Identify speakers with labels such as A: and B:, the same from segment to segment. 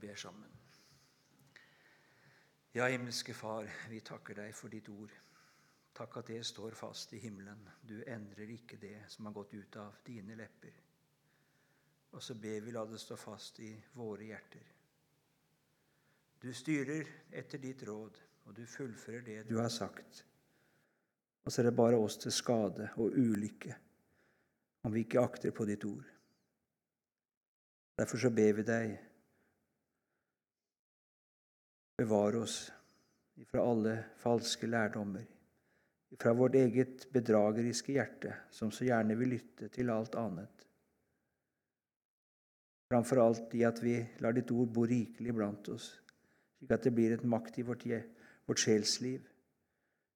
A: ber sammen. Ja, himmelske Far, vi takker deg for ditt ord. Takk at det står fast i himmelen. Du endrer ikke det som har gått ut av dine lepper. Og så ber vi la det stå fast i våre hjerter. Du styrer etter ditt råd, og du fullfører det du har sagt. Og så er det bare oss til skade og ulykke om vi ikke akter på ditt ord. Derfor så ber vi deg bevare oss fra alle falske lærdommer, fra vårt eget bedrageriske hjerte, som så gjerne vil lytte til alt annet. Framfor alt i at vi lar ditt ord bo rikelig blant oss, slik at det blir et makt i vårt, vårt sjelsliv,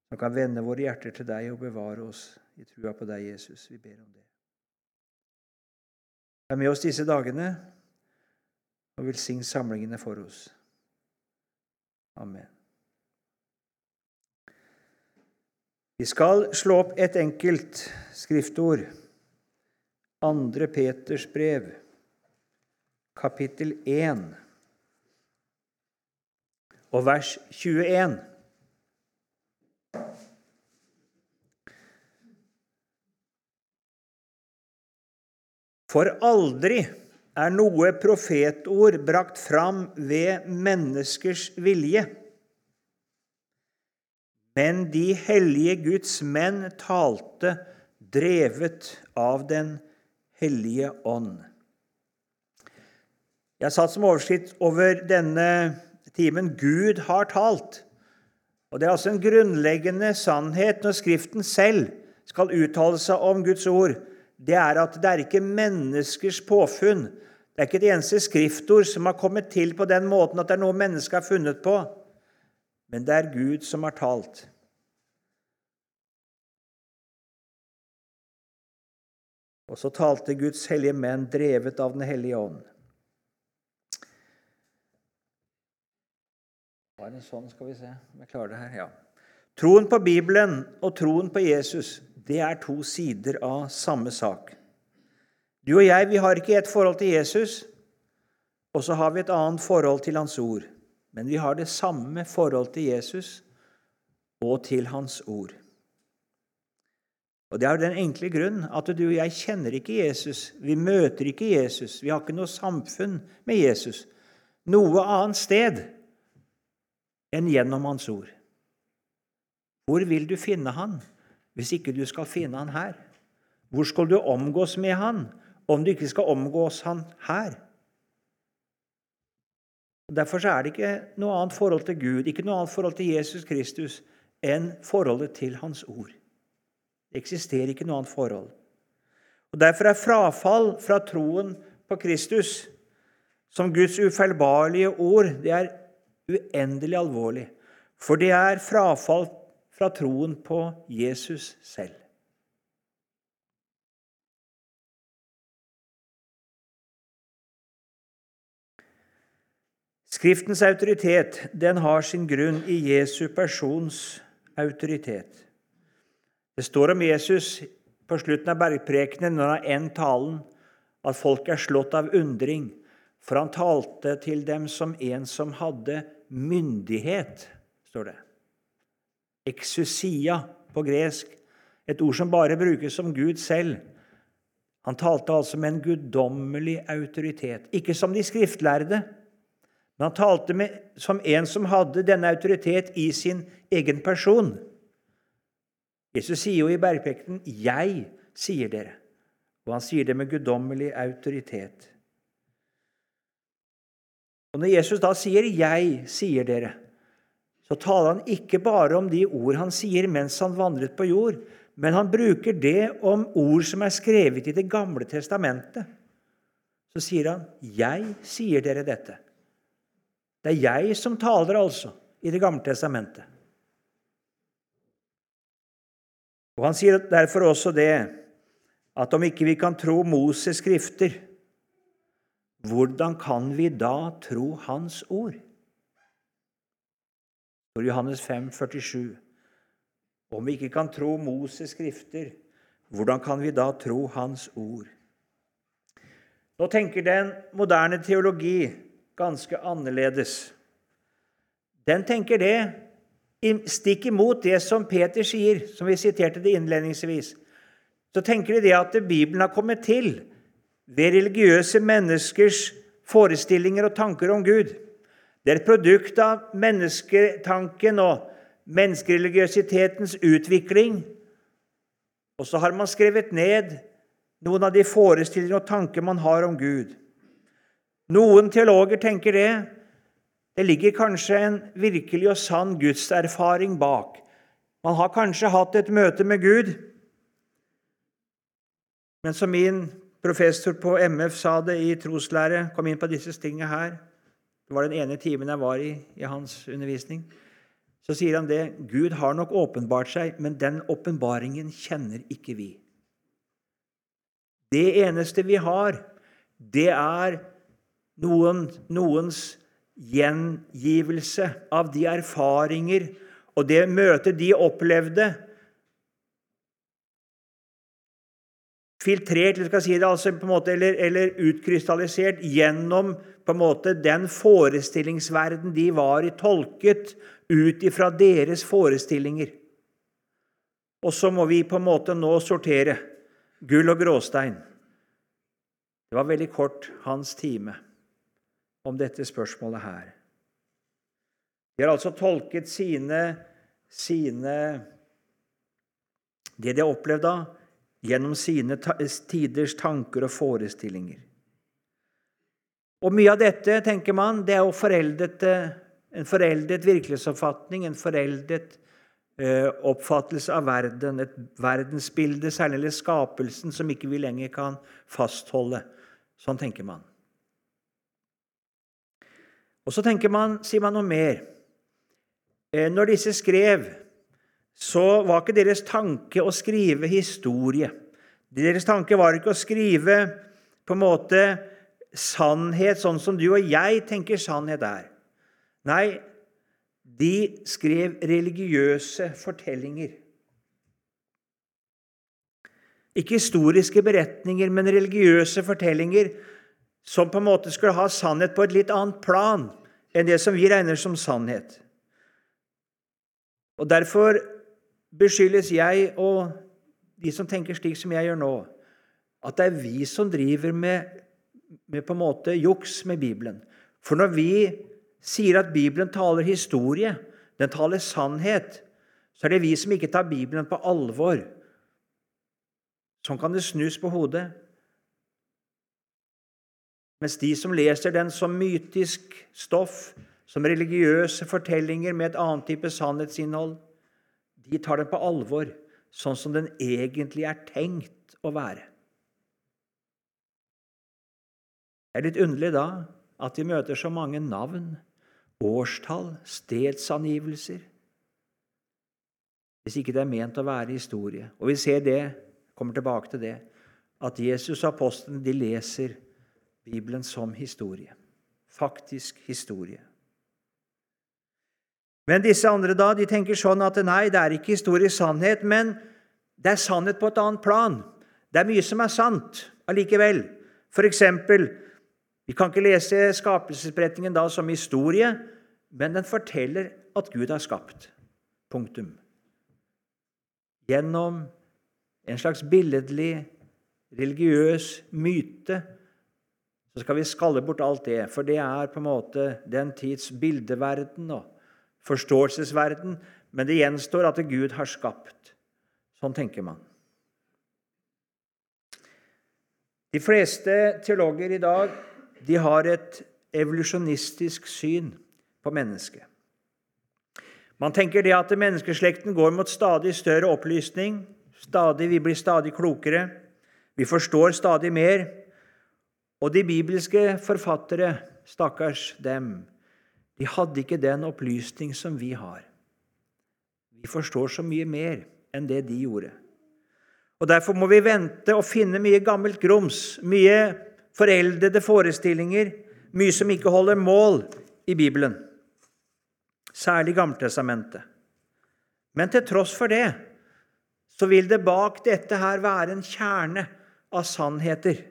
A: som kan vende våre hjerter til deg og bevare oss i trua på deg, Jesus. Vi ber om det. Vær med oss disse dagene og velsign samlingene for oss. Amen. Vi skal slå opp et enkelt skriftord. Andre Peters brev, kapittel 1, og vers 21. For aldri er noe profetord brakt fram ved menneskers vilje. Men de hellige Guds menn talte drevet av Den hellige ånd. Jeg satt som overskrift over denne timen 'Gud har talt'. Og Det er altså en grunnleggende sannhet når Skriften selv skal uttale seg om Guds ord det er at det er ikke menneskers påfunn. Det er ikke et eneste skriftord som har kommet til på den måten at det er noe mennesket har funnet på. Men det er Gud som har talt. Og så talte Guds hellige menn, drevet av Den hellige ånd. Var det sånn, skal vi se om jeg klarer det her? Ja. Troen på Bibelen og troen på Jesus det er to sider av samme sak. Du og jeg vi har ikke et forhold til Jesus, og så har vi et annet forhold til Hans ord. Men vi har det samme forhold til Jesus og til Hans ord. Og Det er jo den enkle grunn at du og jeg kjenner ikke Jesus. Vi møter ikke Jesus. Vi har ikke noe samfunn med Jesus noe annet sted enn gjennom Hans ord. Hvor vil du finne Han? Hvis ikke du skal finne han her? Hvor skal du omgås med han om du ikke skal omgås han her? Derfor er det ikke noe annet forhold til Gud, ikke noe annet forhold til Jesus Kristus enn forholdet til Hans ord. Det eksisterer ikke noe annet forhold. Og Derfor er frafall fra troen på Kristus som Guds ufeilbarlige ord det er uendelig alvorlig. For det er frafall fra troen på Jesus selv. Skriftens autoritet den har sin grunn i Jesu persons autoritet. Det står om Jesus på slutten av bergprekenen når han enn talen, at folk er slått av undring, for han talte til dem som en som hadde myndighet, står det. Exusia på gresk, et ord som bare brukes som Gud selv. Han talte altså med en guddommelig autoritet, ikke som de skriftlærde. Men han talte med, som en som hadde denne autoritet i sin egen person. Jesus sier jo i bergpekten 'Jeg sier dere', og han sier det med guddommelig autoritet. Og Når Jesus da sier 'Jeg sier dere', så taler han ikke bare om de ord han sier mens han vandret på jord, men han bruker det om ord som er skrevet i Det gamle testamentet. Så sier han, 'Jeg sier dere dette'. Det er jeg som taler, altså, i Det gamle testamentet. Og Han sier derfor også det at om ikke vi kan tro Moses' skrifter, hvordan kan vi da tro Hans ord? For Johannes 5, 47. Om vi ikke kan tro Moses' skrifter, hvordan kan vi da tro Hans ord? Nå tenker den moderne teologi ganske annerledes. Den tenker det stikk imot det som Peter sier, som vi siterte det innledningsvis. Så tenker de det at Bibelen har kommet til ved religiøse menneskers forestillinger og tanker om Gud. Det er et produkt av mennesketanken og menneskereligiøsitetens utvikling. Og så har man skrevet ned noen av de forestillinger og tanker man har om Gud. Noen teologer tenker det. Det ligger kanskje en virkelig og sann gudserfaring bak. Man har kanskje hatt et møte med Gud. Men som min professor på MF sa det i troslære, kom inn på disse tingene her Det var den ene timen jeg var i i hans undervisning. Så sier han det Gud har nok åpenbart seg, men den åpenbaringen kjenner ikke vi. Det eneste vi har, det er noen, noens gjengivelse av de erfaringer og det møtet de opplevde. Filtrert si det, altså måte, eller, eller, utkrystallisert gjennom på en måte, den forestillingsverden de var i, tolket ut ifra deres forestillinger. Og så må vi på en måte nå sortere gull og gråstein. Det var veldig kort hans time om dette spørsmålet her. De har altså tolket sine, sine Det de har opplevd da, gjennom sine tiders tanker og forestillinger. Og Mye av dette tenker man, det er jo foreldet, en foreldet virkelighetsoppfatning, en foreldet Eh, oppfattelse av verden, et verdensbilde, særlig skapelsen, som ikke vi lenger kan fastholde. Sånn tenker man. Og så tenker man, sier man noe mer. Eh, når disse skrev, så var ikke deres tanke å skrive historie. Deres tanke var ikke å skrive på en måte sannhet sånn som du og jeg tenker sannhet er. Nei, de skrev religiøse fortellinger. Ikke historiske beretninger, men religiøse fortellinger som på en måte skulle ha sannhet på et litt annet plan enn det som vi regner som sannhet. Og Derfor beskyldes jeg og de som tenker slik som jeg gjør nå, at det er vi som driver med, med på en måte juks med Bibelen. For når vi sier at Bibelen taler historie, den taler sannhet, så er det vi som ikke tar Bibelen på alvor. Sånn kan det snus på hodet. Mens de som leser den som mytisk stoff, som religiøse fortellinger med et annet type sannhetsinnhold, de tar den på alvor, sånn som den egentlig er tenkt å være. Det er litt underlig da at de møter så mange navn årstall, stedsangivelser. Hvis ikke det er ment å være historie. Og vi ser det, kommer tilbake til det, at Jesus og apostlene de leser Bibelen som historie. Faktisk historie. Men disse andre da, de tenker sånn at nei, det er ikke historisk sannhet, men det er sannhet på et annet plan. Det er mye som er sant allikevel. For eksempel, vi kan ikke lese skapelsesberetningen da som historie, men den forteller at Gud har skapt. Punktum. Gjennom en slags billedlig, religiøs myte så skal vi skalle bort alt det, for det er på en måte den tids bildeverden og forståelsesverden. Men det gjenstår at Gud har skapt. Sånn tenker man. De fleste teologer i dag de har et evolusjonistisk syn på mennesket. Man tenker det at menneskeslekten går mot stadig større opplysning. Stadig, vi blir stadig klokere. Vi forstår stadig mer. Og de bibelske forfattere, stakkars dem, de hadde ikke den opplysning som vi har. Vi forstår så mye mer enn det de gjorde. Og Derfor må vi vente og finne mye gammelt grums, mye foreldede forestillinger, mye som ikke holder mål i Bibelen særlig Gammeltestamentet. Men til tross for det så vil det bak dette her være en kjerne av sannheter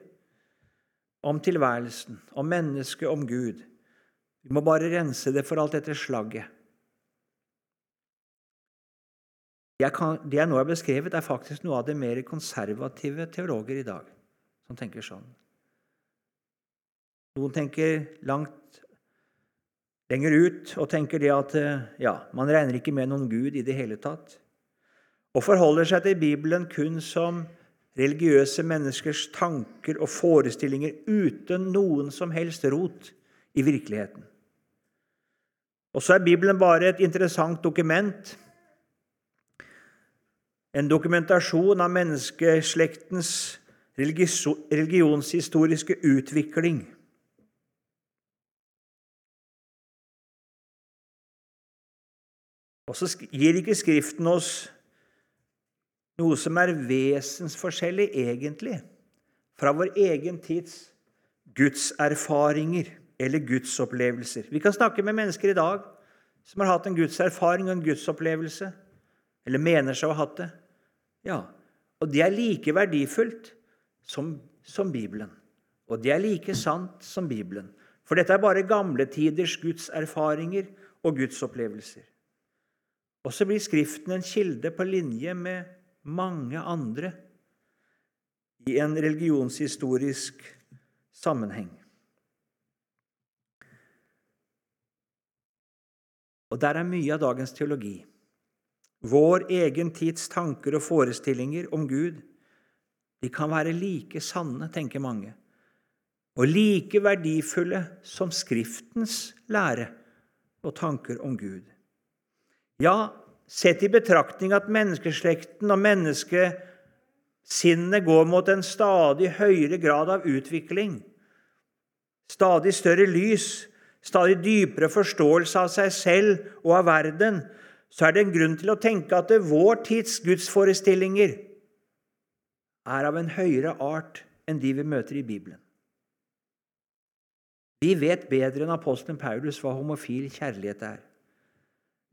A: om tilværelsen, om mennesket, om Gud, Vi må bare rense det for alt dette slagget. Kan, det jeg nå har beskrevet, er faktisk noe av det mer konservative teologer i dag som tenker sånn. Noen tenker langt lenger ut og tenker det at ja, man regner ikke med noen Gud i det hele tatt, og forholder seg til Bibelen kun som religiøse menneskers tanker og forestillinger uten noen som helst rot i virkeligheten. Og så er Bibelen bare et interessant dokument, en dokumentasjon av menneskeslektens religionshistoriske utvikling. Og så gir ikke Skriften oss noe som er vesensforskjellig, egentlig, fra vår egen tids gudserfaringer eller gudsopplevelser. Vi kan snakke med mennesker i dag som har hatt en gudserfaring og en gudsopplevelse, eller mener seg å ha hatt det. Ja, Og det er like verdifullt som, som Bibelen. Og det er like sant som Bibelen. For dette er bare gamle tiders gudserfaringer og gudsopplevelser. Og så blir Skriften en kilde på linje med mange andre i en religionshistorisk sammenheng. Og der er mye av dagens teologi. Vår egen tids tanker og forestillinger om Gud de kan være like sanne, tenker mange, og like verdifulle som Skriftens lære og tanker om Gud. Ja, Sett i betraktning at menneskeslekten og menneskesinnet går mot en stadig høyere grad av utvikling, stadig større lys, stadig dypere forståelse av seg selv og av verden, så er det en grunn til å tenke at vår tids gudsforestillinger er av en høyere art enn de vi møter i Bibelen. Vi vet bedre enn apostelen Paulus hva homofil kjærlighet er.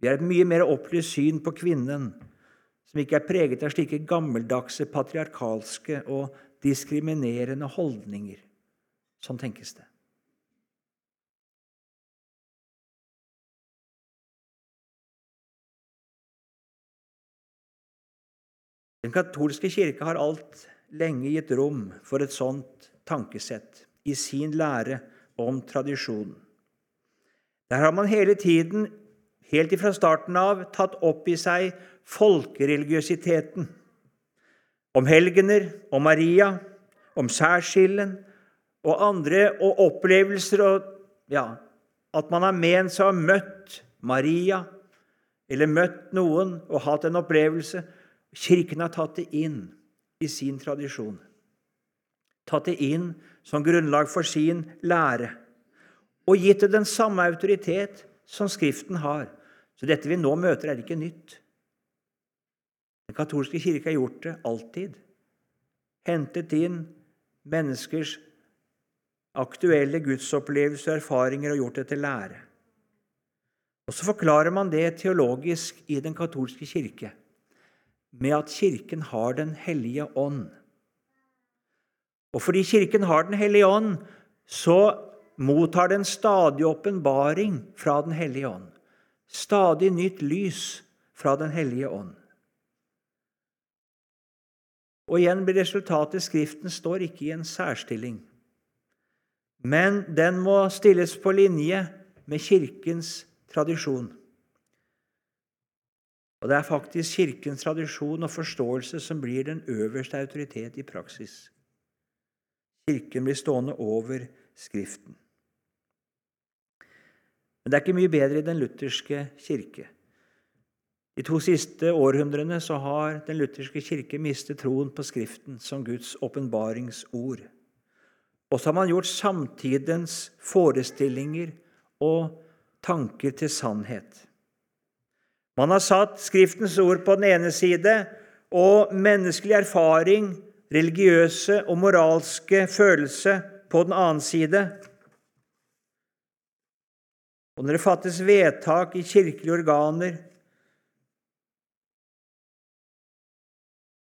A: Vi har et mye mer opplyst syn på kvinnen, som ikke er preget av slike gammeldagse, patriarkalske og diskriminerende holdninger. Sånn tenkes det. Den katolske kirke har alt lenge gitt rom for et sånt tankesett i sin lære om tradisjon. Der har man hele tiden helt ifra starten av tatt opp i seg folkereligiøsiteten. Om helgener, om Maria, om særskillen og andre og opplevelser og ja, at man har ment seg å ha møtt Maria eller møtt noen og hatt en opplevelse. Kirken har tatt det inn i sin tradisjon. Tatt det inn som grunnlag for sin lære og gitt det den samme autoritet som Skriften har. Så dette vi nå møter, er ikke nytt. Den katolske kirke har gjort det alltid. Hentet inn menneskers aktuelle gudsopplevelser og erfaringer og gjort det til lære. Og Så forklarer man det teologisk i den katolske kirke med at Kirken har Den hellige ånd. Og fordi Kirken har Den hellige ånd, så mottar den stadig åpenbaring fra Den hellige ånd stadig nytt lys fra Den hellige ånd. Og igjen blir resultatet Skriften står ikke i en særstilling, men den må stilles på linje med Kirkens tradisjon. Og det er faktisk Kirkens tradisjon og forståelse som blir den øverste autoritet i praksis. Kirken blir stående over Skriften. Men det er ikke mye bedre i den lutherske kirke. De to siste århundrene så har den lutherske kirke mistet troen på Skriften som Guds åpenbaringsord. Og så har man gjort samtidens forestillinger og tanker til sannhet. Man har satt Skriftens ord på den ene side og menneskelig erfaring, religiøse og moralske følelse på den annen side. Og når det fattes vedtak i kirkelige organer,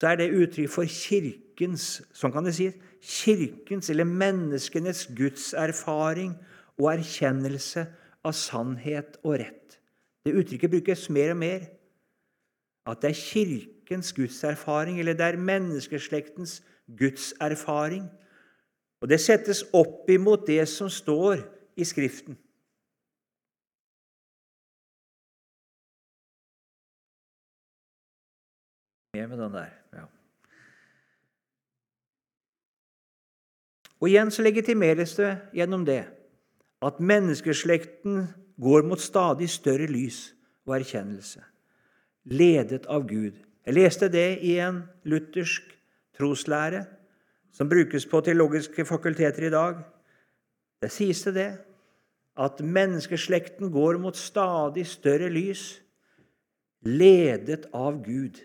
A: så er det uttrykk for Kirkens sånn kan det si, kirkens eller menneskenes gudserfaring og erkjennelse av sannhet og rett. Det uttrykket brukes mer og mer. At det er kirkens gudserfaring, eller det er menneskeslektens gudserfaring. Og det settes opp imot det som står i Skriften. Med den der, ja. Og igjen så legitimeres det gjennom det at menneskeslekten går mot stadig større lys og erkjennelse, ledet av Gud. Jeg leste det i en luthersk troslære som brukes på teologiske fakulteter i dag. Det sies det det at menneskeslekten går mot stadig større lys, ledet av Gud.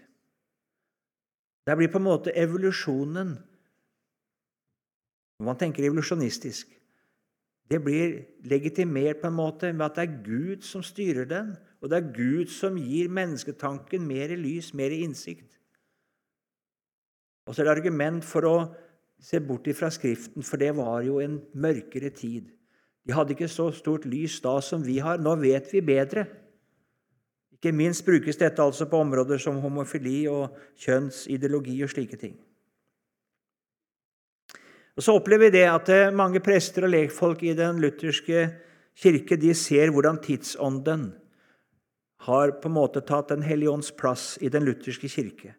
A: Det blir på en måte evolusjonen Når man tenker evolusjonistisk Det blir legitimert på en måte med at det er Gud som styrer den, og det er Gud som gir mennesketanken mer lys, mer innsikt. Og så er det argument for å se bort ifra Skriften, for det var jo en mørkere tid. De hadde ikke så stort lys da som vi har. Nå vet vi bedre. Ikke minst brukes dette altså på områder som homofili og kjønnsideologi og slike ting. Og Så opplever vi det at eh, mange prester og lekfolk i den lutherske kirke de ser hvordan tidsånden har på en måte tatt Den hellige ånds plass i den lutherske kirke.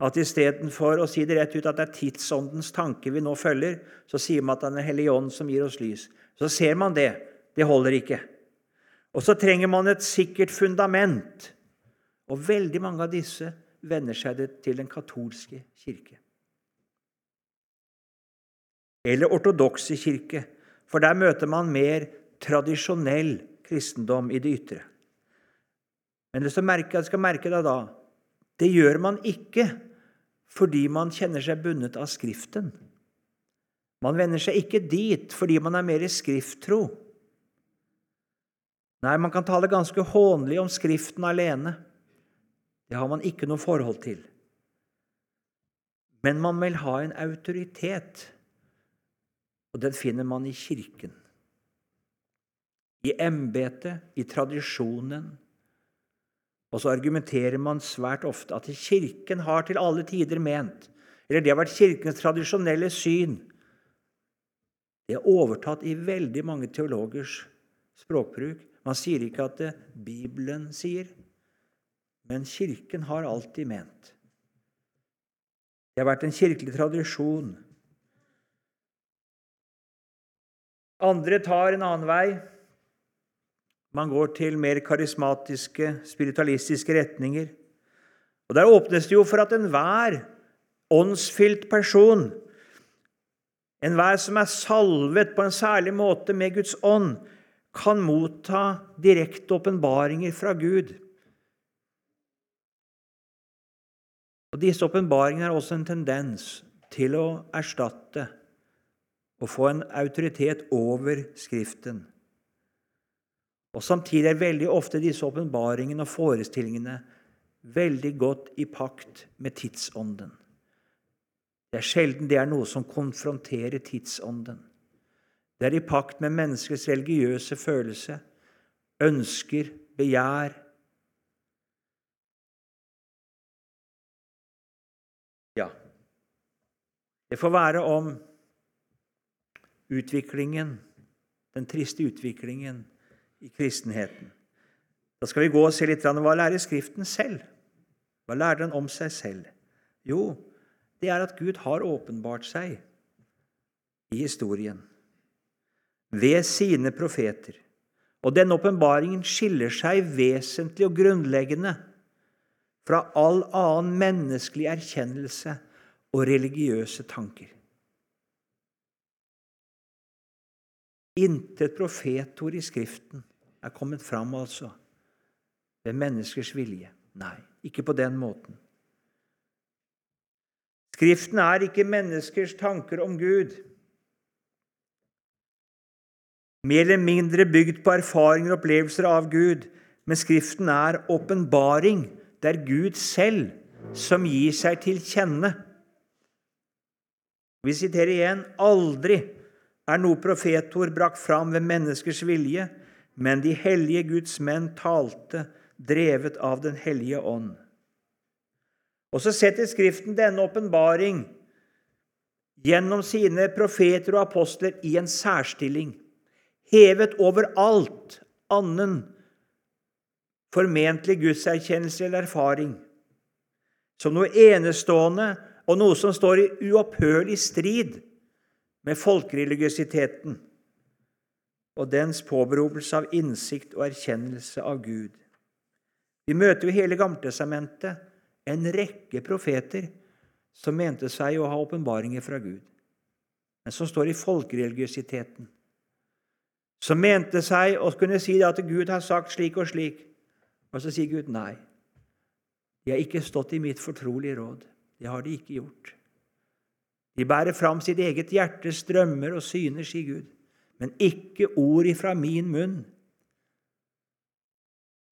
A: At istedenfor å si det rett ut at det er tidsåndens tanke vi nå følger, så sier man at det er Den hellige ånd som gir oss lys. Så ser man det. Det holder ikke. Og så trenger man et sikkert fundament. Og veldig mange av disse venner seg til den katolske kirke. Eller ortodokse kirke, for der møter man mer tradisjonell kristendom i det ytre. Men det jeg skal merke deg da, det gjør man ikke fordi man kjenner seg bundet av Skriften. Man vender seg ikke dit fordi man er mer skrifttro. Nei, man kan tale ganske hånlig om Skriften alene. Det har man ikke noe forhold til. Men man vil ha en autoritet, og den finner man i Kirken. I embetet, i tradisjonen. Og så argumenterer man svært ofte at Kirken har til alle tider ment, eller det har vært Kirkens tradisjonelle syn. Det er overtatt i veldig mange teologers språkbruk. Man sier ikke at det Bibelen sier, men Kirken har alltid ment. Det har vært en kirkelig tradisjon. Andre tar en annen vei. Man går til mer karismatiske, spiritualistiske retninger. Og Der åpnes det jo for at enhver åndsfylt person, enhver som er salvet på en særlig måte med Guds ånd, kan motta direkte åpenbaringer fra Gud. Og Disse åpenbaringene har også en tendens til å erstatte og få en autoritet over Skriften. Og Samtidig er veldig ofte disse åpenbaringene og forestillingene veldig godt i pakt med tidsånden. Det er sjelden det er noe som konfronterer tidsånden. Det er i pakt med menneskets religiøse følelse, ønsker, begjær. Ja, det får være om utviklingen, den triste utviklingen i kristenheten. Da skal vi gå og se litt hva lærer Skriften selv? Hva lærer den om seg selv? Jo, det er at Gud har åpenbart seg i historien ved sine profeter. Og denne åpenbaringen skiller seg vesentlig og grunnleggende fra all annen menneskelig erkjennelse og religiøse tanker. Intet profetord i Skriften er kommet fram altså ved menneskers vilje. Nei, ikke på den måten. Skriften er ikke menneskers tanker om Gud mer eller mindre bygd på erfaringer og opplevelser av Gud, men Skriften er åpenbaring. Det er Gud selv som gir seg til kjenne. Vi siterer igjen aldri er noe profetord brakt fram ved menneskers vilje, men de hellige Guds menn talte, drevet av Den hellige ånd. Og så setter Skriften denne åpenbaring gjennom sine profeter og apostler i en særstilling, hevet over alt annen formentlig gudserkjennelse eller erfaring, som noe enestående og noe som står i uopphørlig strid med folkereligiositeten og dens påberopelse av innsikt og erkjennelse av Gud. Vi møter jo hele Gamletestamentet en rekke profeter som mente seg å ha åpenbaringer fra Gud, men som står i folkereligiositeten. Som mente seg å kunne si at Gud har sagt slik og slik. Og så sier Gud nei. De har ikke stått i mitt fortrolige råd. Det har de ikke gjort. De bærer fram sitt eget hjertes drømmer og syner, sier Gud, men ikke ord ifra min munn.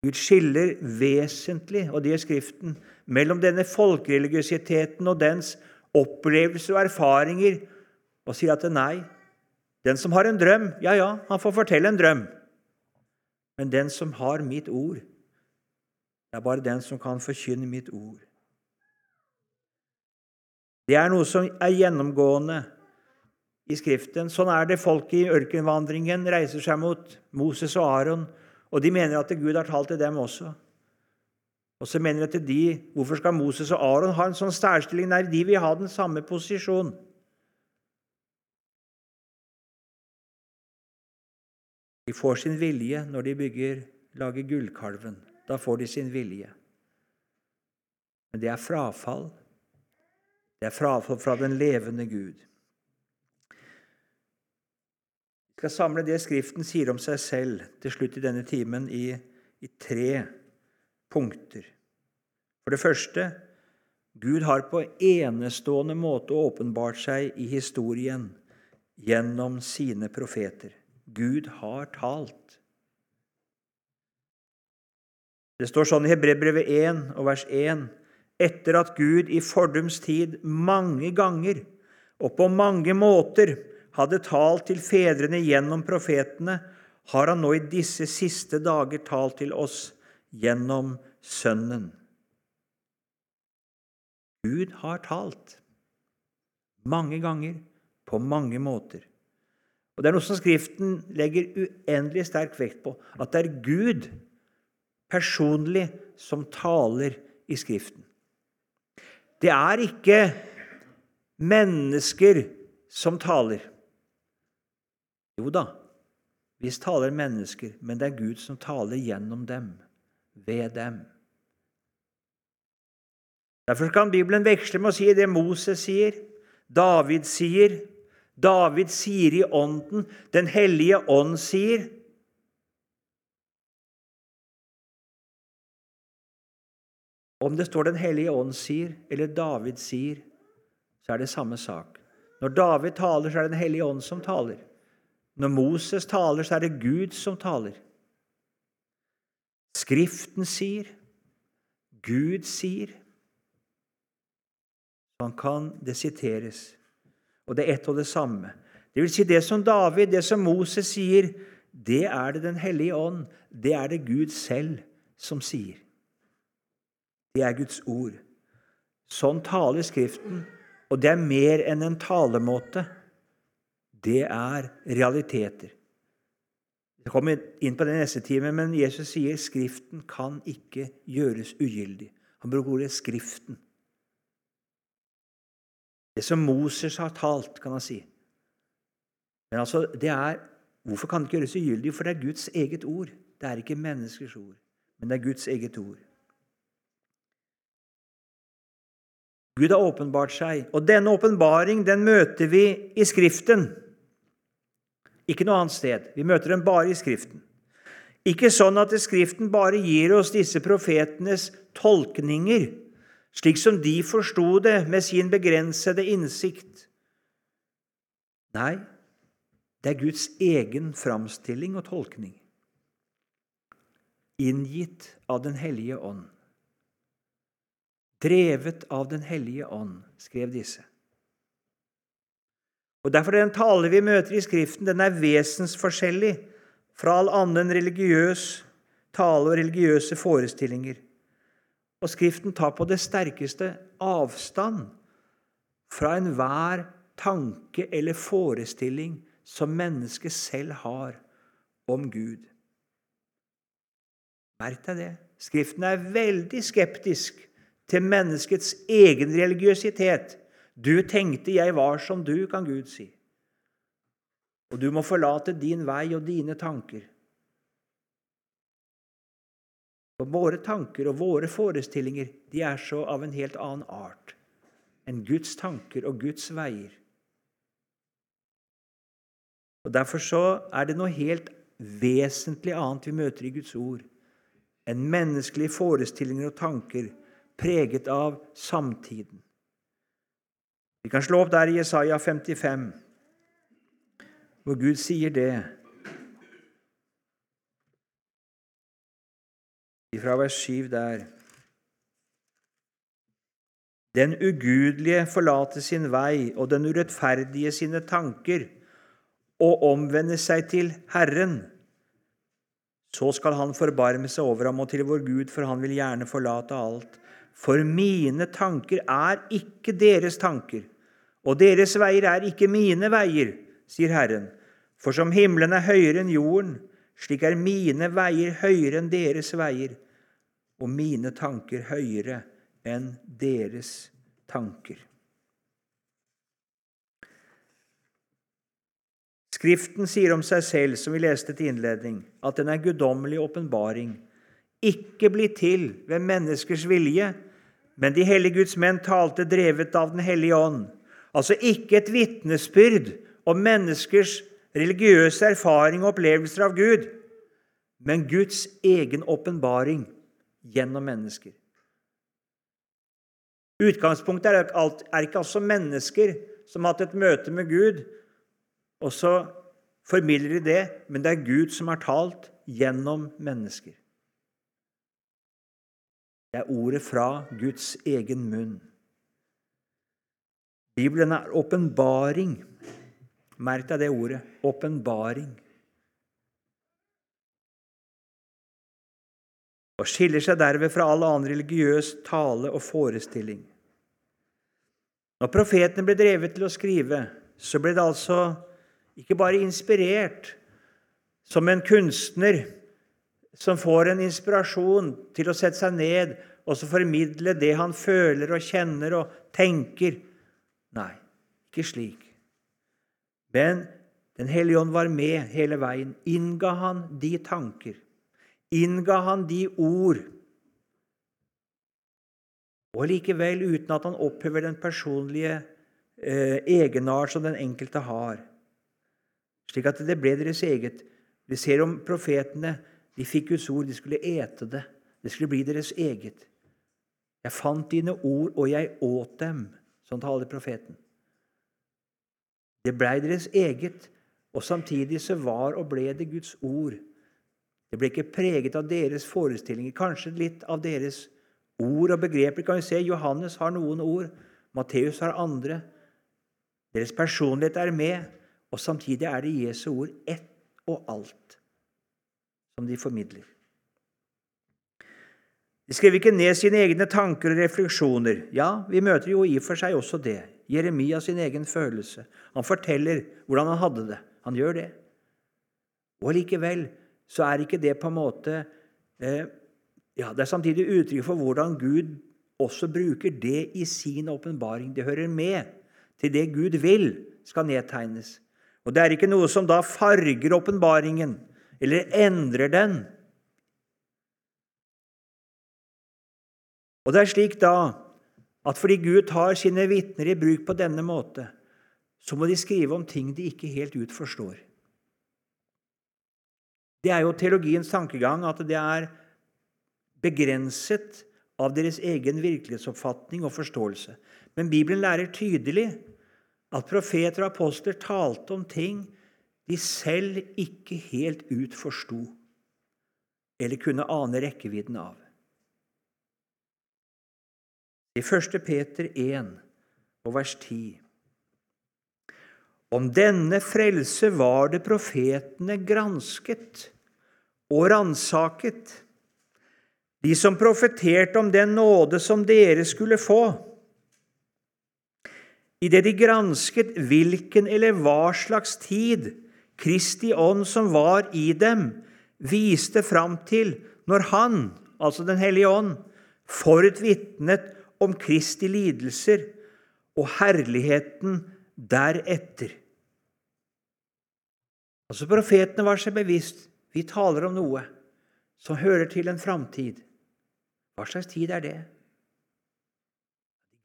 A: Gud skiller vesentlig, og det er Skriften, mellom denne folkereligiositeten og dens opplevelser og erfaringer, og sier at nei, den som har en drøm, ja, ja, han får fortelle en drøm. Men den som har mitt ord, det er bare den som kan forkynne mitt ord. Det er noe som er gjennomgående i Skriften. Sånn er det folk i ørkenvandringen reiser seg mot Moses og Aron, og de mener at Gud har talt til dem også. Og så mener jeg at de, Hvorfor skal Moses og Aron ha en sånn særstilling? Nei, de vil ha den samme posisjon. De får sin vilje når de bygger, lager gullkalven. Da får de sin vilje. Men det er frafall. Det er frafall fra den levende Gud. Vi skal samle det Skriften sier om seg selv til slutt i denne timen, i, i tre punkter. For det første Gud har på enestående måte åpenbart seg i historien gjennom sine profeter. Gud har talt. Det står sånn i Hebrebrevet 1 og vers 1 etter at Gud i fordums tid mange ganger og på mange måter hadde talt til fedrene gjennom profetene, har han nå i disse siste dager talt til oss gjennom Sønnen. Gud har talt mange ganger, på mange måter. Og Det er noe som Skriften legger uendelig sterk vekt på, at det er Gud personlig som taler i Skriften. Det er ikke mennesker som taler. Jo da, visst taler mennesker, men det er Gud som taler gjennom dem, ved dem. Derfor kan Bibelen veksle med å si det Moses sier, David sier. David sier i Ånden, Den hellige ånd sier. Om det står Den hellige ånd sier, eller David sier, så er det samme sak. Når David taler, så er det Den hellige ånd som taler. Når Moses taler, så er det Gud som taler. Skriften sier, Gud sier. Man kan det siteres. Og det er ett og det samme. Det vil si, det som David, det som Moses sier, det er det Den hellige ånd, det er det Gud selv som sier. Det er Guds ord. Sånn taler Skriften, og det er mer enn en talemåte. Det er realiteter. Jeg kommer inn på det neste time, men Jesus sier Skriften kan ikke gjøres ugyldig. Han bruker ordet 'Skriften'. Det som Moses har talt, kan han si. Men altså, det er, Hvorfor kan det ikke gjøres ugyldig? For det er Guds eget ord. Det er ikke menneskers ord, men det er Guds eget ord. Gud har åpenbart seg, og denne åpenbaring den møter vi i Skriften. Ikke noe annet sted. Vi møter den bare i Skriften. Ikke sånn at Skriften bare gir oss disse profetenes tolkninger, slik som de forsto det med sin begrensede innsikt. Nei, det er Guds egen framstilling og tolkning, inngitt av Den hellige ånd. Drevet av Den hellige ånd, skrev disse. Og Derfor er den tale vi møter i Skriften, den er vesensforskjellig fra all annen religiøs tale og religiøse forestillinger. Og Skriften tar på det sterkeste avstand fra enhver tanke eller forestilling som mennesket selv har om Gud. Merk deg det. Skriften er veldig skeptisk til menneskets egen religiøsitet. Du tenkte jeg var som du, kan Gud si. Og du må forlate din vei og dine tanker. For våre tanker og våre forestillinger de er så av en helt annen art enn Guds tanker og Guds veier. Og Derfor så er det noe helt vesentlig annet vi møter i Guds ord enn menneskelige forestillinger og tanker preget av samtiden. Vi kan slå opp der i Jesaja 55, hvor Gud sier det. Fra vers 7 der. Den ugudelige forlater sin vei og den urettferdige sine tanker og omvender seg til Herren. Så skal han forbarme seg over ham og til vår Gud, for han vil gjerne forlate alt. For mine tanker er ikke deres tanker, og deres veier er ikke mine veier, sier Herren. For som himmelen er høyere enn jorden, slik er mine veier høyere enn deres veier, og mine tanker høyere enn deres tanker. Skriften sier om seg selv, som vi leste til innledning, at den er guddommelig åpenbaring, ikke blir til ved menneskers vilje, men de hellige Guds menn talte drevet av Den hellige ånd. Altså ikke et vitnesbyrd om menneskers religiøse erfaring og opplevelser av Gud, men Guds egen åpenbaring gjennom mennesker. Utgangspunktet er, er ikke altså mennesker som har hatt et møte med Gud, og så formidler de det, men det er Gud som har talt gjennom mennesker. Det er ordet fra Guds egen munn. Bibelen er åpenbaring. Merk deg det ordet åpenbaring. og skiller seg derved fra all annen religiøs tale og forestilling. Når profetene ble drevet til å skrive, så ble det altså ikke bare inspirert som en kunstner som får en inspirasjon til å sette seg ned og så formidle det han føler og kjenner og tenker. Nei, ikke slik. Men Den hellige ånd var med hele veien. Innga han de tanker innga han de ord, og likevel uten at han opphever den personlige eh, egenart som den enkelte har, slik at det ble deres eget. Vi ser om profetene. De fikk Guds ord, de skulle ete det. Det skulle bli deres eget. Jeg fant dine ord, og jeg åt dem. Sånn taler profeten. Det blei deres eget, og samtidig så var og ble det Guds ord det ble ikke preget av deres forestillinger, kanskje litt av deres ord og begreper. Kan vi se, Johannes har noen ord, Matteus har andre. Deres personlighet er med, og samtidig er det Jesu ord ett og alt som de formidler. De skrev ikke ned sine egne tanker og refleksjoner. Ja, vi møter jo i og for seg også det. Jeremia sin egen følelse. Han forteller hvordan han hadde det. Han gjør det. Og likevel så er ikke det på en måte eh, ja, Det er samtidig uttrykk for hvordan Gud også bruker det i sin åpenbaring. Det hører med til det Gud vil skal nedtegnes. Og Det er ikke noe som da farger åpenbaringen eller endrer den. Og det er slik da at fordi Gud tar sine vitner i bruk på denne måte, så må de skrive om ting de ikke helt ut forstår. Det er jo teologiens tankegang at det er begrenset av deres egen virkelighetsoppfatning og forståelse. Men Bibelen lærer tydelig at profeter og apostler talte om ting de selv ikke helt ut forsto eller kunne ane rekkevidden av. I 1. Peter 1 og vers 10. Om denne frelse var det profetene gransket og ransaket, de som profeterte om den nåde som dere skulle få. Idet de gransket hvilken eller hva slags tid Kristi ånd som var i dem, viste fram til når Han, altså Den hellige ånd, forutvitnet om Kristi lidelser og herligheten deretter. Altså Profetene var seg bevisst vi taler om noe som hører til en framtid. Hva slags tid er det?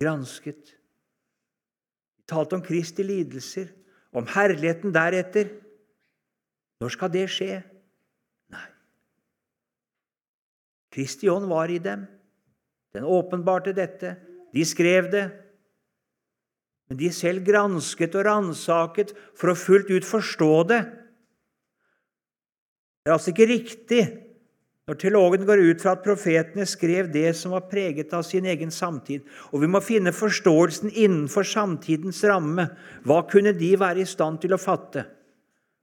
A: Gransket. Vi talte om Kristi lidelser, om herligheten deretter. Når skal det skje? Nei. Kristi ånd var i dem. Den åpenbarte dette. De skrev det. Men de selv gransket og ransaket for å fullt ut forstå det. Det er altså ikke riktig når teologen går ut fra at profetene skrev det som var preget av sin egen samtid. Og vi må finne forståelsen innenfor samtidens ramme. Hva kunne de være i stand til å fatte?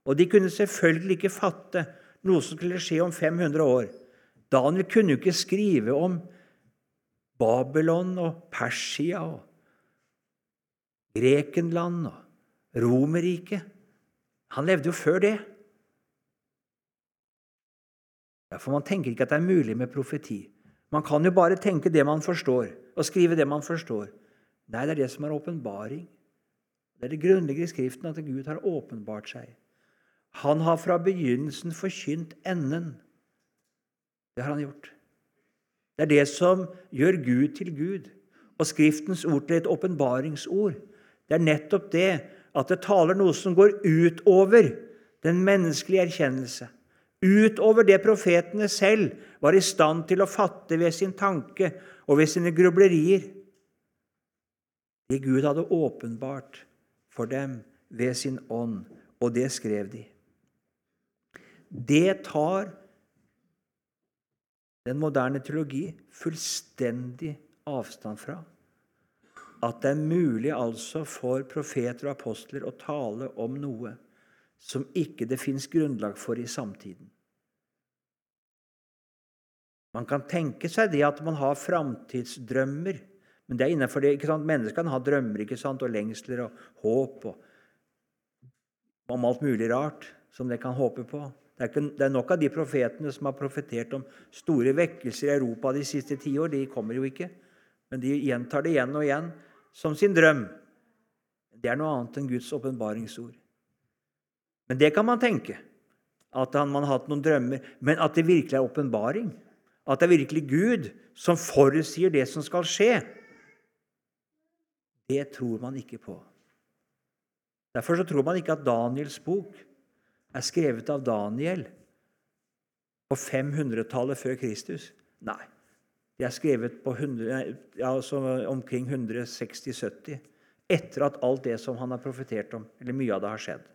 A: Og de kunne selvfølgelig ikke fatte noe som skulle skje om 500 år. Daniel kunne jo ikke skrive om Babylon og Persia og Grekenland og Romerriket. Han levde jo før det. For man tenker ikke at det er mulig med profeti. Man kan jo bare tenke det man forstår, og skrive det man forstår. Nei, det er det som er åpenbaring. Det er det grunnleggende i Skriften at Gud har åpenbart seg. Han har fra begynnelsen forkynt enden. Det har han gjort. Det er det som gjør Gud til Gud. Og Skriftens ord til et åpenbaringsord. Det er nettopp det at det taler noe som går utover den menneskelige erkjennelse. Utover det profetene selv var i stand til å fatte ved sin tanke og ved sine grublerier. Det Gud hadde åpenbart for dem ved sin ånd, og det skrev de. Det tar den moderne teologi fullstendig avstand fra. At det er mulig altså for profeter og apostler å tale om noe som ikke det fins grunnlag for i samtiden. Man kan tenke seg det at man har framtidsdrømmer. Men det er innenfor det, ikke sant? Menneskene har drømmer ikke sant? og lengsler og håp og, om alt mulig rart som de kan håpe på. Det er, ikke, det er, nok av de profetene som har profetert om store vekkelser i Europa de siste ti år. De kommer jo ikke, men de gjentar det igjen og igjen som sin drøm. Det er noe annet enn Guds åpenbaringsord. Men det kan man tenke, at man har hatt noen drømmer. Men at det virkelig er åpenbaring, at det er virkelig Gud som forutsier det som skal skje, det tror man ikke på. Derfor så tror man ikke at Daniels bok er skrevet av Daniel på 500-tallet før Kristus? Nei. De er skrevet på 100, ja, altså omkring 160-70, etter at alt det som han har profetert om, eller mye av det, har skjedd.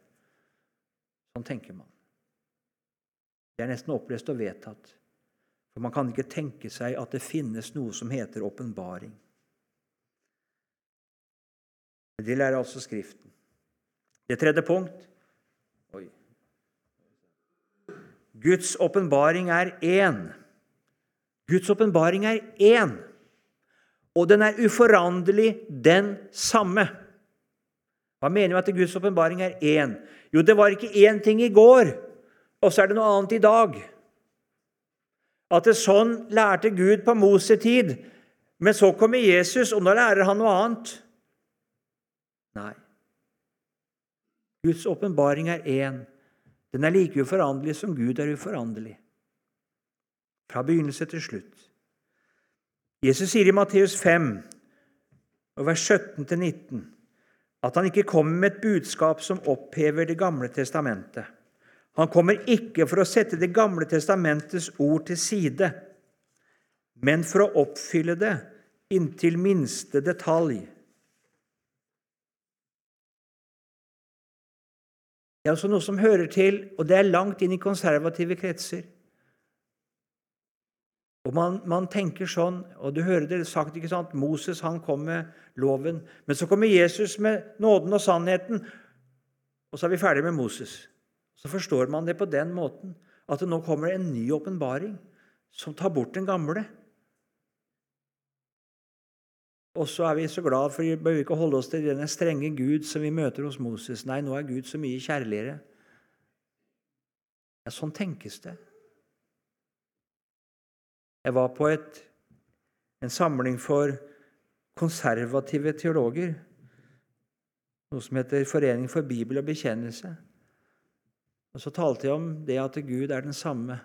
A: Sånn tenker man. Det er nesten opplest og vedtatt. For man kan ikke tenke seg at det finnes noe som heter åpenbaring. Det lærer altså Skriften. Det tredje punkt Guds åpenbaring er én. Guds åpenbaring er én, og den er uforanderlig den samme. Hva mener vi at Guds åpenbaring er én? Jo, det var ikke én ting i går, og så er det noe annet i dag. At det sånn lærte Gud på Mosetid, men så kommer Jesus, og nå lærer han noe annet. Nei. Guds åpenbaring er én. Den er like uforanderlig som Gud er uforanderlig. Fra begynnelse til slutt. Jesus sier i Matteus 5, vers 17-19, at han ikke kommer med et budskap som opphever Det gamle testamentet. Han kommer ikke for å sette Det gamle testamentets ord til side, men for å oppfylle det inntil minste detalj. Det er altså noe som hører til, og det er langt inn i konservative kretser. Og man, man, tenker sånn, og du hører det sagt ikke sant? Moses han kom med loven, men så kommer Jesus med nåden og sannheten. og så er vi ferdig med Moses. Så forstår man det på den måten at det nå kommer en ny åpenbaring som tar bort den gamle. Og så er vi så glad for vi bør ikke holde oss til denne strenge Gud som vi møter hos Moses. Nei, nå er Gud så mye kjærligere. Ja, sånn tenkes det. Jeg var på et, en samling for konservative teologer, noe som heter Forening for bibel og bekjennelse. Og Så talte jeg om det at Gud er den samme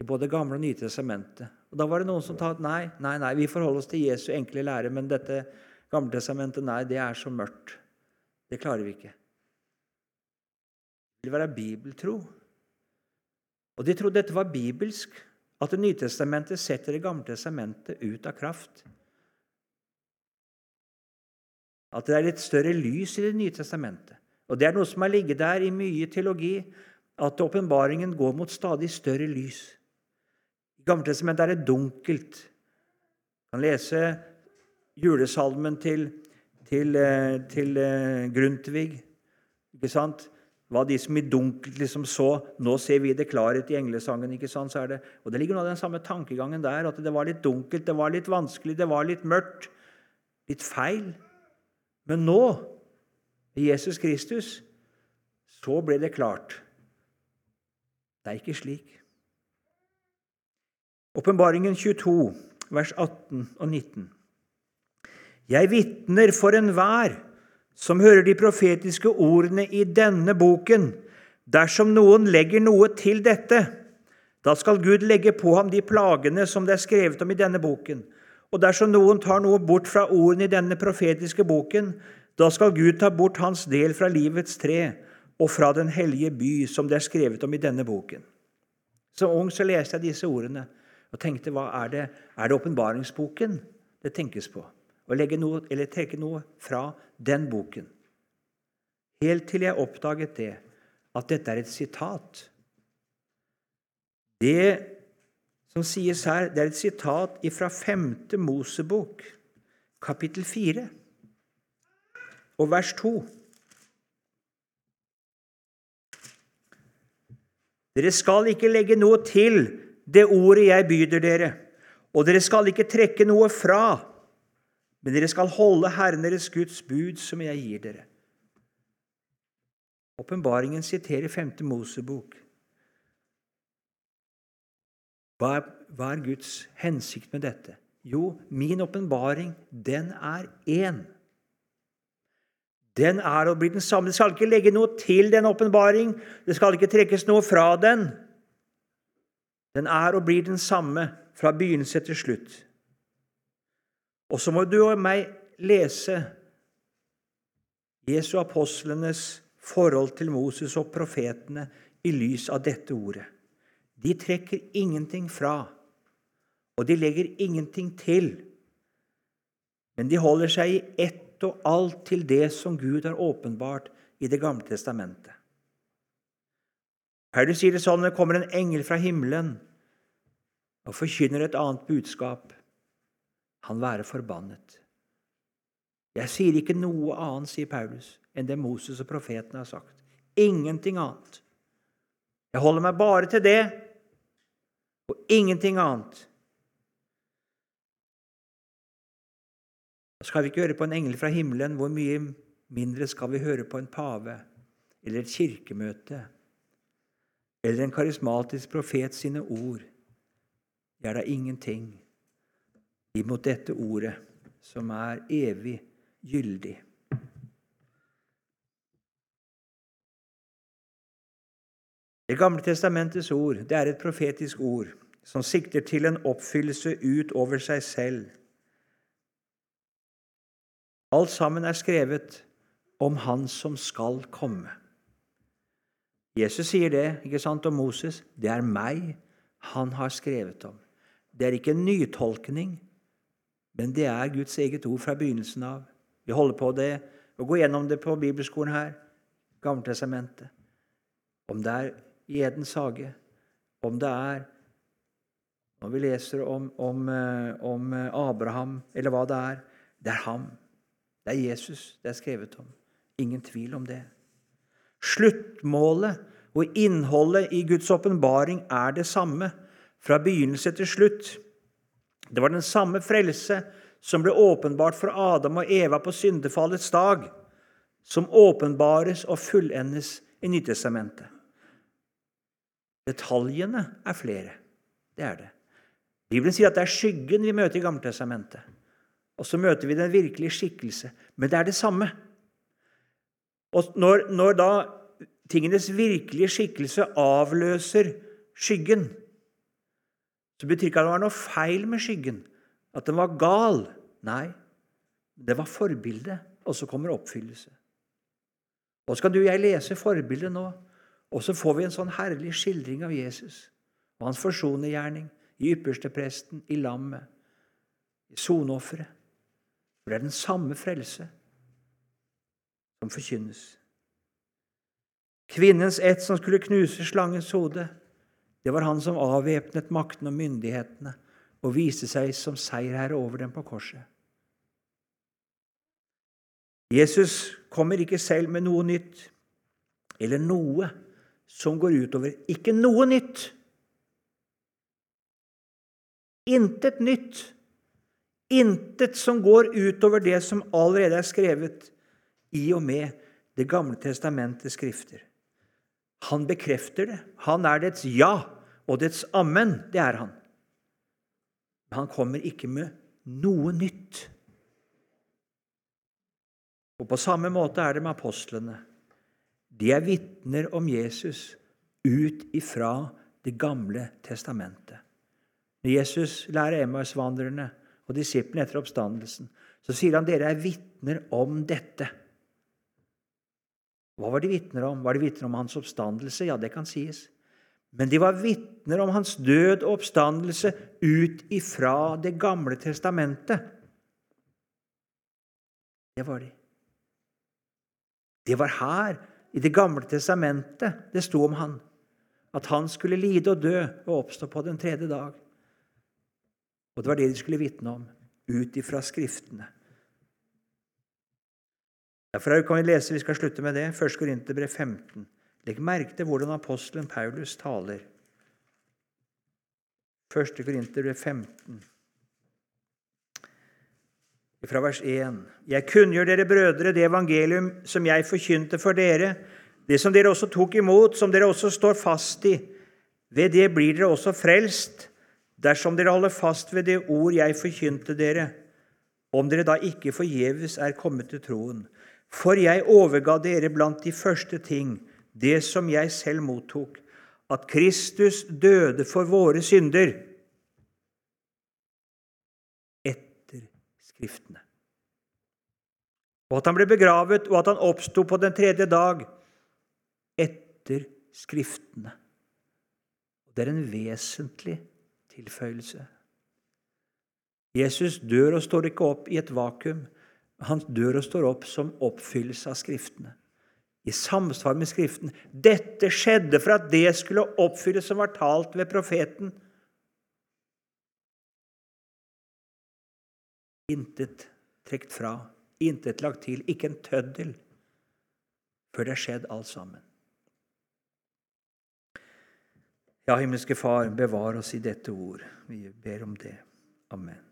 A: i både Gamle og Nye testamentet. Og Da var det noen som sa nei, nei, nei, vi forholder oss til Jesu enkle lære, men dette Gamle testamentet, nei, det er så mørkt. Det klarer vi ikke. Det vil være bibeltro. Og de trodde dette var bibelsk at Det nye testamentet setter Det gamle testamentet ut av kraft. At det er litt større lys i Det nye testamentet. Og Det er noe som har ligget der i mye teologi, at åpenbaringen går mot stadig større lys. Gammeltestamentet er det dunkelt. Du kan lese julesalmen til, til, eh, til eh, Grundtvig. Ikke sant? Hva de som i dunkelt liksom så Nå ser vi det klarhet i englesangen. ikke sant, så er det, Og Det ligger noe av den samme tankegangen der, at det var litt dunkelt, det var litt vanskelig, det var litt mørkt. Litt feil. Men nå, i Jesus Kristus, så ble det klart. Det er ikke slik. Åpenbaringen 22, vers 18 og 19. Jeg vitner for enhver som hører de profetiske ordene i denne boken. Dersom noen legger noe til dette, da skal Gud legge på ham de plagene som det er skrevet om i denne boken. Og dersom noen tar noe bort fra ordene i denne profetiske boken, da skal Gud ta bort hans del fra livets tre og fra den hellige by, som det er skrevet om i denne boken. Som ung så leste jeg disse ordene og tenkte hva er det Er det åpenbaringsboken det tenkes på? Å legge noe, eller trekke noe fra den boken. Helt til jeg oppdaget det, at dette er et sitat. Det som sies her, det er et sitat fra 5. Mosebok, kapittel 4, og vers 2. Dere skal ikke legge noe til det ordet jeg byder dere, og dere skal ikke trekke noe fra men dere skal holde Herren deres Guds bud, som jeg gir dere. Åpenbaringen siterer 5. Mosebok. Hva er, hva er Guds hensikt med dette? Jo, min åpenbaring, den er én. Den er og blir den samme. Det skal ikke legge noe til den åpenbaring. Det skal ikke trekkes noe fra den. Den er og blir den samme fra begynnelse til slutt. Og så må du og meg lese Jesu apostlenes forhold til Moses og profetene i lys av dette ordet. De trekker ingenting fra, og de legger ingenting til. Men de holder seg i ett og alt til det som Gud har åpenbart i Det gamle testamentet. Du sier det sånn, det kommer en engel fra himmelen og forkynner et annet budskap han være forbannet. Jeg sier ikke noe annet, sier Paulus, enn det Moses og profetene har sagt. Ingenting annet. Jeg holder meg bare til det og ingenting annet. Skal vi ikke høre på en engel fra himmelen, hvor mye mindre skal vi høre på en pave eller et kirkemøte eller en karismatisk profet sine ord? Det er da ingenting imot dette ordet, som er evig gyldig. Det gamle testamentets ord det er et profetisk ord som sikter til en oppfyllelse utover seg selv. Alt sammen er skrevet om Han som skal komme. Jesus sier det ikke sant, om Moses. Det er meg han har skrevet om. Det er ikke en nytolkning. Men det er Guds eget ord fra begynnelsen av. Vi holder på det og går gjennom det på bibelskolen her, Gammeltestamentet. Om det er i Edens hage, om det er når vi leser om, om, eh, om, Abraham, eller hva det er Det er ham. Det er Jesus det er skrevet om. Ingen tvil om det. Sluttmålet og innholdet i Guds åpenbaring er det samme, fra begynnelse til slutt. Det var den samme frelse som ble åpenbart for Adam og Eva på syndefallets dag, som åpenbares og fullendes i Nytestamentet. Detaljene er flere. Det er det. Bibelen sier at det er skyggen vi møter i Gammeltestamentet. Og så møter vi den virkelige skikkelse. Men det er det samme. Og når, når da tingenes virkelige skikkelse avløser skyggen, så betyr ikke at det var noe feil med skyggen, at den var gal. Nei, det var forbildet, og så kommer oppfyllelse. Og så kan du og jeg lese forbildet nå, og så får vi en sånn herlig skildring av Jesus og hans forsonergjerning i ypperstepresten, i lammet, i soneofferet. For det er den samme frelse som forkynnes. Kvinnens ett som skulle knuse slangens hode, det var han som avvæpnet makten og myndighetene og viste seg som seierherre over dem på korset. Jesus kommer ikke selv med noe nytt eller noe som går utover Ikke noe nytt! Intet nytt. Intet som går utover det som allerede er skrevet i og med Det gamle testamentets skrifter. Han bekrefter det. Han er dets ja og dets amen. Det er han. Men han kommer ikke med noe nytt. Og På samme måte er det med apostlene. De er vitner om Jesus ut ifra Det gamle testamentet. Når Jesus lærer Emmaus-vandrerne og disiplene etter oppstandelsen, så sier han dere er vitner om dette. Hva var de vitner om? Var de vitner om hans oppstandelse? Ja, det kan sies. Men de var vitner om hans død og oppstandelse ut ifra Det gamle testamentet. Det var de. Det var her, i Det gamle testamentet, det sto om han. At han skulle lide og dø og oppstå på den tredje dag. Og det var det de skulle vitne om, ut ifra Skriftene. Derfor kan vi lese, vi skal slutte med det, 1. Korinterbrev 15. Legg merke til hvordan apostelen Paulus taler. 1. Korinterbrev 15, fra vers 1. Jeg kunngjør dere brødre det evangelium som jeg forkynte for dere, det som dere også tok imot, som dere også står fast i. Ved det blir dere også frelst, dersom dere holder fast ved det ord jeg forkynte dere, om dere da ikke forgjeves er kommet til troen. For jeg overga dere blant de første ting det som jeg selv mottok, at Kristus døde for våre synder etter Skriftene. Og at han ble begravet, og at han oppsto på den tredje dag etter Skriftene. Det er en vesentlig tilføyelse. Jesus dør og står ikke opp i et vakuum. Han dør og står opp som oppfyllelse av Skriftene. I samsvar med Skriften. Dette skjedde for at det skulle oppfylles som var talt ved profeten. Intet trukket fra, intet lagt til, ikke en tøddel, før det er skjedd alt sammen. Ja, himmelske Far, bevar oss i dette ord. Vi ber om det. Amen.